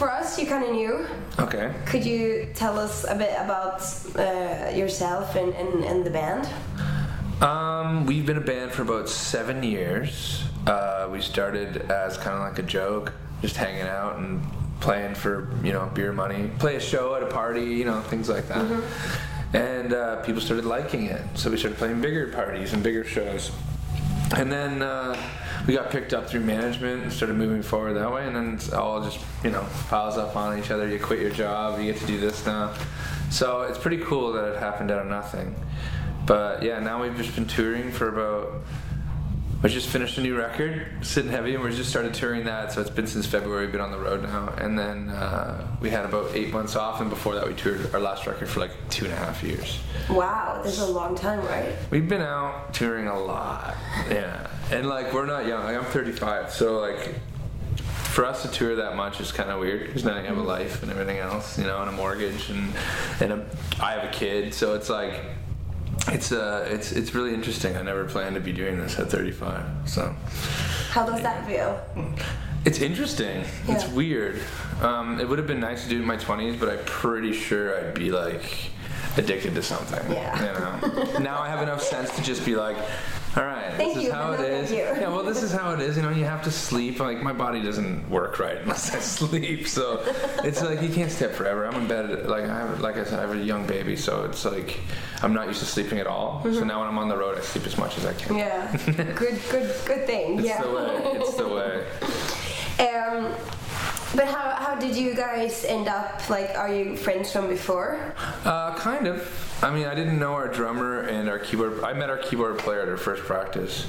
for us, you're kind of knew. Okay. Could you tell us a bit about uh, yourself and, and, and the band? Um, we've been a band for about seven years. Uh, we started as kind of like a joke, just hanging out and playing for you know beer money, play a show at a party, you know things like that. And uh, people started liking it, so we started playing bigger parties and bigger shows. And then uh, we got picked up through management and started moving forward that way. And then it's all just you know piles up on each other. You quit your job, you get to do this now. So it's pretty cool that it happened out of nothing. But yeah, now we've just been touring for about. We just finished a new record, Sitting Heavy, and we just started touring that. So it's been since February. Been on the road now, and then uh, we had about eight months off, and before that, we toured our last record for like two and a half years. Wow, this is a long time, right? We've been out touring a lot, yeah, and like we're not young. Like I'm 35, so like for us to tour that much is kind of weird because now you have a life and everything else, you know, and a mortgage and and a, I have a kid, so it's like it's uh it's it's really interesting. I never planned to be doing this at 35, so How does that feel? it's interesting. It's weird. Um, it would have been nice to do it in my 20s, but I'm pretty sure I'd be like addicted to something. Yeah. You know. now I have enough sense to just be like, all right, Thank this you, is how it is. Yeah. Well, this is how it is. You know, you have to sleep. Like my body doesn't work right unless I sleep. So it's like you can't stay up forever. I'm in bed. Like I have, like I said, I have a young baby, so it's like I'm not used to sleeping at all. So now when I'm on the road, I sleep as much as I can. Mm-hmm. Yeah, good, good, good thing. It's yeah. the way. It's the way. Um, but how, how did you guys end up? Like, are you friends from before? Uh, kind of. I mean, I didn't know our drummer and our keyboard. I met our keyboard player at our first practice,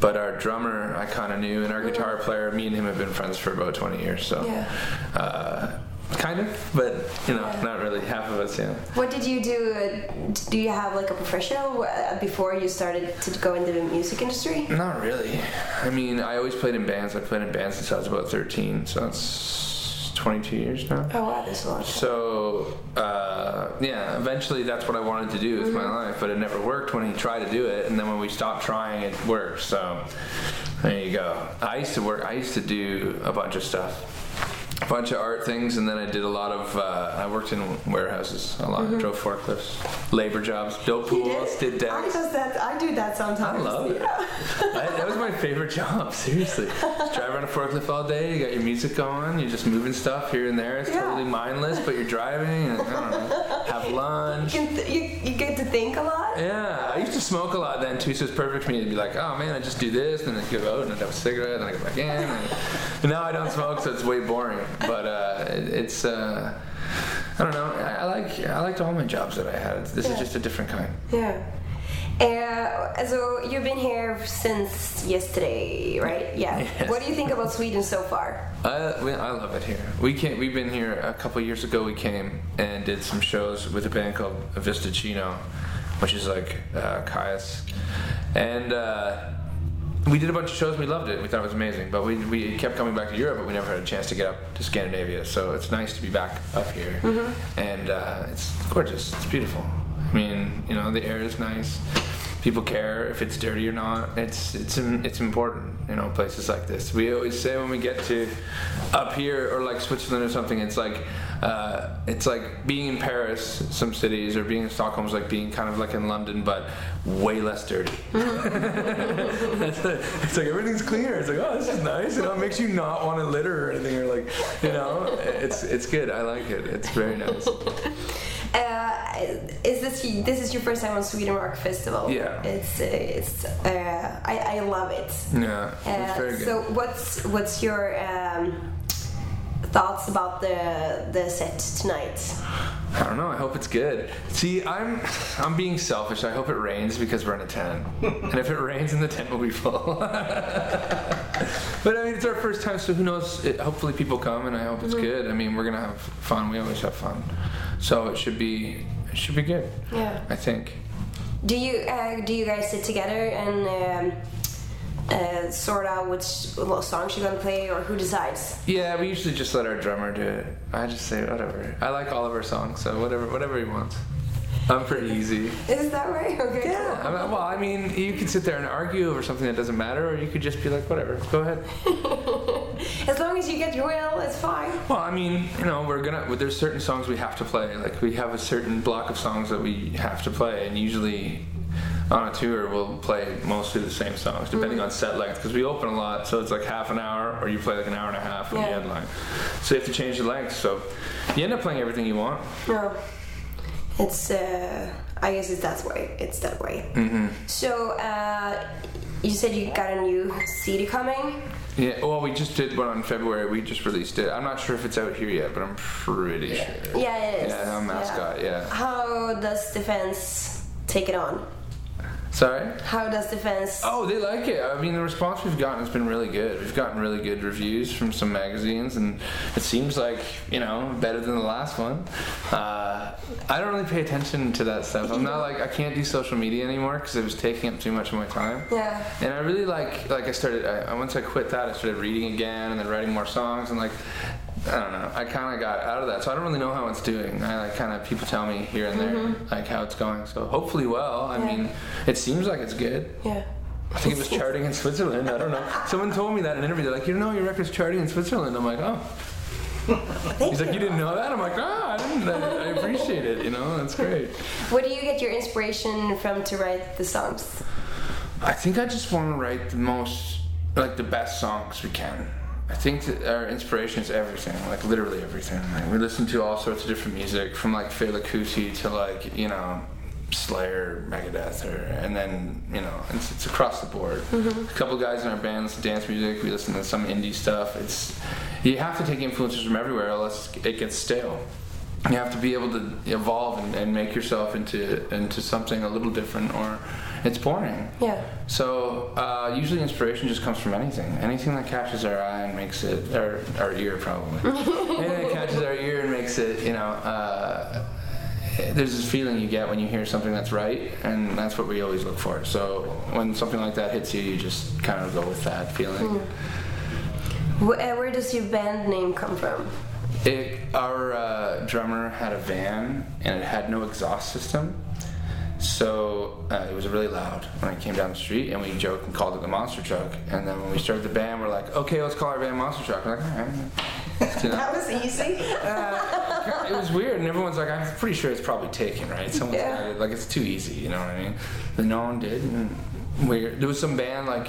but our drummer I kind of knew, and our guitar player, me and him have been friends for about 20 years. So, Yeah. uh, kind of, but you know, Yeah. not really. Half of us, yeah. What did you do? uh, Do you have like a professional uh, before you started to go into the music industry? Not really. I mean, I always played in bands. I played in bands since I was about 13, so that's 22 years now. Oh wow, that's a lot. So uh, yeah, eventually that's what I wanted to do with my life, but it never worked when he tried to do it, and then when we stopped trying, it worked. So there you go. I used to work. I used to do a bunch of stuff, bunch of art things, and then I did a lot of. Uh, I worked in warehouses a lot. Drove forklifts, labor jobs, built pools, did I decks. does that. I do that sometimes. I love it. Yeah. I, that was my favorite job, seriously. Just drive around a forklift all day, you got your music going, you're just moving stuff here and there. It's Yeah. totally mindless, but you're driving and I don't know, have lunch. You, can th- you, you get to think a lot. Yeah, I used to smoke a lot then too, so it's perfect for me to be like, oh man, I just do this, and then I go out and I'd have a cigarette, and I go back in. And, now I don't smoke, so it's way boring. But uh, it, it's, uh, I don't know, I, I like I liked all my jobs that I had. This Yeah. is just a different kind. Yeah. Uh, so you've been here since yesterday, right? Yeah. Yes. What do you think about Sweden so far? Uh, we, I love it here. We came. We've been here a couple years ago. We came and did some shows with a band called Vista Chino, which is like uh, Kyuss, and uh, we did a bunch of shows. We loved it. We thought it was amazing. But we, we kept coming back to Europe, but we never had a chance to get up to Scandinavia. So it's nice to be back up here, and uh, it's gorgeous. It's beautiful. I mean, you know, the air is nice. People care if it's dirty or not. It's it's it's important, you know, places like this. We always say when we get to up here or like Switzerland or something, it's like uh, it's like being in Paris, some cities, or being in Stockholm is like being kind of like in London, but way less dirty. It's like everything's cleaner. It's like oh, this is nice. You know, it makes you not want to litter or anything. Or like, you know, it's it's good. I like it. It's very nice. Uh, is this this is your first time on Sweden Rock Festival? Yeah. It's uh, it's uh, I, I love it. Yeah, it's Uh, very good. so what's what's your um, thoughts about the the set tonight? I don't know. I hope it's good. See, I'm I'm being selfish. I hope it rains because we're in a tent, and if it rains, then the tent will be full. but I mean, it's our first time, so who knows? It, hopefully, people come, and I hope it's good. I mean, we're gonna have fun. We always have fun, so it should be it should be good. Yeah. I think. Do you uh, do you guys sit together and um, uh, sort out which song you're gonna play, or who decides? Yeah, we usually just let our drummer do it. I just say whatever. I like all of our songs, so whatever whatever he wants. I'm pretty easy. Is that right? Okay. Yeah. I mean, well, I mean, you could sit there and argue over something that doesn't matter, or you could just be like, whatever, go ahead. As long as you get your will, it's fine. Well, I mean, you know, we're gonna. There's certain songs we have to play. Like we have a certain block of songs that we have to play, and usually on a tour we'll play mostly the same songs, depending Mm-hmm. on set length. Because we open a lot, so it's like half an hour, or you play like an hour and a half when Yeah. you headline. So you have to change the length. So you end up playing everything you want. No, it's. Uh, I guess it's that way. It's that way. Mm-hmm. So uh, you said you got a new CD coming. Yeah. Well, we just did one on February. We just released it. I'm not sure if it's out here yet, but I'm pretty sure. Yeah, it is. Yeah, I'm mascot. Yeah. How does Defense take it on? Sorry. How does Defense? Oh, they like it. I mean, the response we've gotten has been really good. We've gotten really good reviews from some magazines, and it seems like you know better than the last one. Uh, I don't really pay attention to that stuff. I'm not like I can't do social media anymore because it was taking up too much of my time. Yeah. And I really like like I started. I, once I quit that, I started reading again and then writing more songs and like. I don't know. I kind of got out of that, so I don't really know how it's doing. I like kind of people tell me here and there like how it's going. So hopefully, well. I Mm-hmm. Yeah. mean, it seems like it's good. Yeah. I think it was charting in Switzerland. I don't know. Someone told me that in an interview. They're like, you don't know, your record's charting in Switzerland. I'm like, oh. He's like, you. didn't know that? I'm like, ah, I didn't. I, I appreciate it. You know, that's great. Where do you get your inspiration from to write the songs? I think I just want to write the most, like the best songs we can. I think that our inspiration is everything, like literally everything. Like we listen to all sorts of different music, from like Fela Kuti to like you know Slayer, Megadeth, or and then you know it's, it's across the board. Mm-hmm. A couple guys in our band listen to dance music. We listen to some indie stuff. It's you have to take influences from everywhere, else it gets stale. You have to be able to evolve and, and make yourself into into something a little different, or it's boring. Yeah. So uh, usually inspiration just comes from anything, anything that catches our eye and makes it, or our ear probably, anything that catches our ear and makes it, you know. Uh, there's this feeling you get when you hear something that's right, and that's what we always look for. So when something like that hits you, you just kind of go with that feeling. Wh- uh, where does your band name come from? It, our uh, drummer had a van and it had no exhaust system. So uh, it was really loud when I came down the street, and we joked and called it the monster truck. And then when we started the band, we're like, okay, let's call our band Monster Truck. We're like, all right. You know? That was easy. Uh, it was weird, and everyone's like, I'm pretty sure it's probably taken, right? Someone's Yeah. it. Like, it's too easy, you know what I mean? But no one did. And. There was some band, like,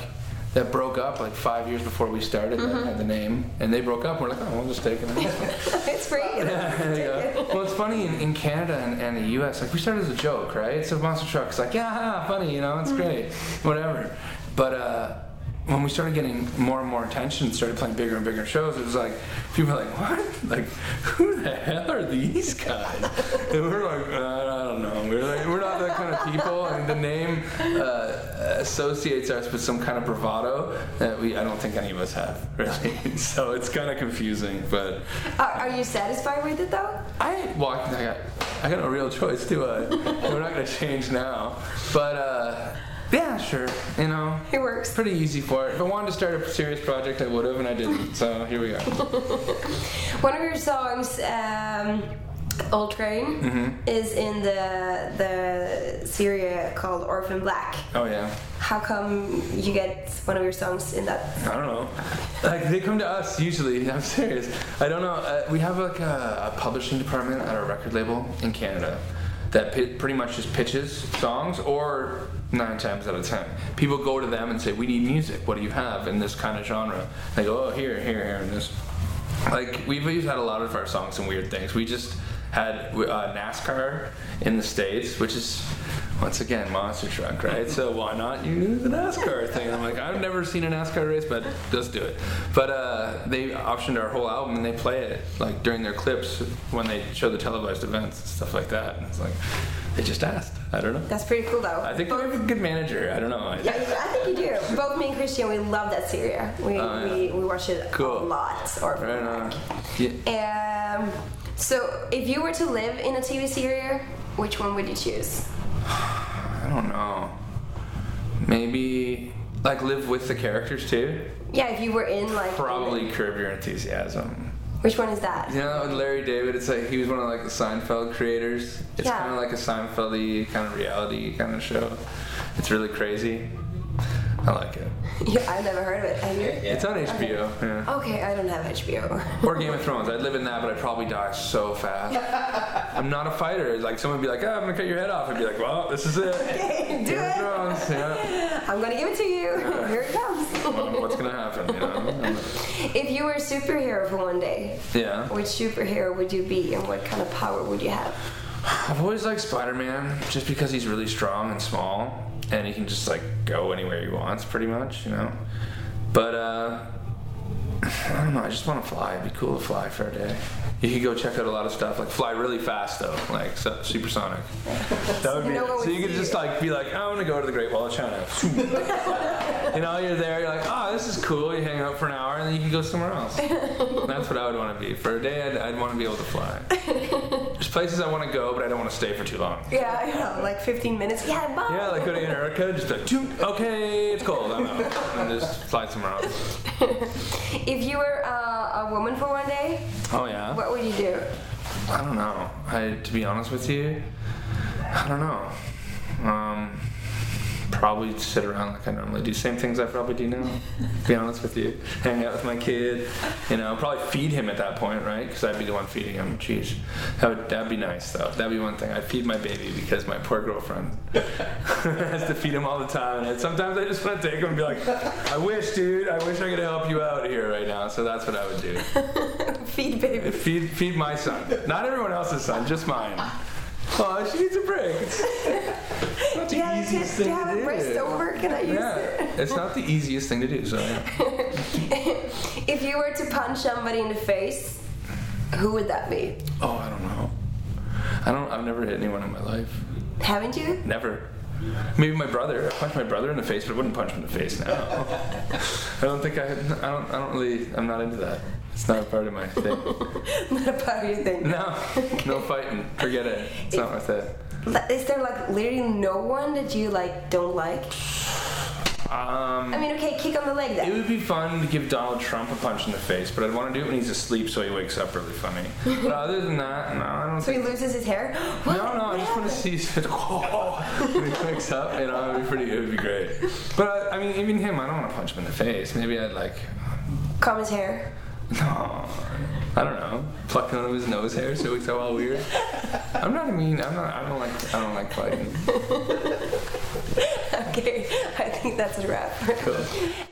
that broke up like five years before we started that had the name, and they broke up. We're like, oh, we'll just take it. it's free. You. Well, it's funny in, in Canada and, and the U.S. Like we started as a joke, right? So monster trucks, like yeah, funny, you know, it's great, whatever. But uh, when we started getting more and more attention, started playing bigger and bigger shows, it was like people were like, what? Like who the hell are these guys? And we're like, uh, I don't know. We're like, we're not that kind of people, and the name uh, associates us with some kind of bravado that we I don't think any of us have really. so it's kind of confusing, but. Are, are you satisfied with it though? I well, I got I got no real choice, do I? We're not gonna change now, but uh, yeah, sure. You know, It works. pretty easy for it. If I wanted to start a serious project, I would have, and I didn't. So here we go. One of your songs, um, "Old Train," Mm-hmm. is in the the series called Orphan Black. Oh yeah. How come you get one of your songs in that? I don't know. Like they come to us usually. I'm serious. I don't know. Uh, we have like a, a publishing department at our record label in Canada that pi- pretty much just pitches songs, or nine times out of ten, people go to them and say, "We need music. What do you have in this kind of genre?" They go, "Oh, here, here, here, and this." Like we've had a lot of our songs and weird things. We just had uh, NASCAR in the states, which is once again monster truck, right? so why not use the NASCAR thing? I'm like, I've never seen a NASCAR race, but let's do it. But uh, they optioned our whole album and they play it like during their clips when they show the televised events and stuff like that. And it's like they just asked. I don't know. That's pretty cool though. I think we have a good manager. I don't know. I- Yeah, I think you do. Both me and Christian, we love that series. We, yeah. we, we watch it Cool. a lot. Orphan Right on. Yeah. Um, so, if you were to live in a TV series, which one would you choose? I don't know. Maybe like live with the characters too. Yeah, if you were in like. Probably Curb Your Enthusiasm. Which one is that? You know, with Larry David, it's like he was one of like the Seinfeld creators. It's Yeah. kind of like a Seinfeldy kind of reality kind of show. It's really crazy. I like it. Yeah, I've never heard of it. Have you? It's on HBO. Yeah. Okay, I don't have HBO. Or Game of Thrones. I'd live in that, but I'd probably die so fast. I'm not a fighter. Like someone would be like, "Oh, I'm gonna cut your head off." I'd be like, "Well, this is it." Do Game of. Thrones. Yeah. I'm gonna give it to you. Here it comes. Well, What's gonna happen? You know? if you were a superhero for one day, Yeah. which superhero would you be and what kind of power would you have? I've always liked Spider-Man just because he's really strong and small, and he can just like go anywhere he wants, pretty much, you know. But uh, I don't know. I just want to fly. It'd be cool to fly for a day. You could go check out a lot of stuff, like fly really fast though, like su- supersonic. That would be. No one so you could just like be like, I want to go to the Great Wall of China. you know, you're there. You're like, oh, this is cool. You hang out for an hour, and then you can go somewhere else. That's what I would want to be for a day. I'd, I'd want to be able to fly. There's places I want to go, but I don't want to stay for too long. Yeah, I know, like 15 minutes. Yeah, bye. Yeah, like go to Antarctica, just like, "Toot, okay, it's cold, I'm out. And just fly somewhere else. If you were uh, a woman for one day, Oh, yeah? what would you do? I don't know. I, to be honest with you, I don't know. Um, probably sit around like I normally do. Same things I probably do now. be honest with you, hang out with my kid. You know, probably feed him at that point, right? Because I'd be the one feeding him. Jeez, that would that'd be nice though. That'd be one thing. I'd feed my baby because my poor girlfriend has to feed him all the time, and sometimes I just want to take him and be like, "I wish, dude. I wish I could help you out here right now." So that's what I would do. Feed baby. Feed, feed my son. Not everyone else's son, just mine. Oh, she needs a break. It's not the Do you have, a, easiest do thing you have to do. over? Can I use Yeah, it? it's not the easiest thing to do. So yeah. If you were to punch somebody in the face, who would that be? Oh, I don't know. I don't. I've never hit anyone in my life. Haven't you? Never. Maybe my brother. I punched my brother in the face, but I wouldn't punch him in the face now. I don't think I. I don't. I don't really. I'm not into that. It's not a part of my thing. Not a part of your thing. No, no fighting. Forget it. It's not worth it. Is there like literally no one that you like don't like? Um. I mean, okay, kick on the leg It would be fun to give Donald Trump a punch in the face, but I'd want to do it when he's asleep so he wakes up really funny. But other than that, no, I don't So he loses his hair. What? No, no, I just want to see when he wakes up. You know, it'd be pretty. It would be great. But I, I mean, even him, I don't want to punch him in the face. Maybe I'd like. Comb his hair. No, I don't know. Plucking of his nose hair so wakes all weird. I'm not mean. I'm not. I don't like. I don't like fighting. Okay, I think that's a wrap. Cool.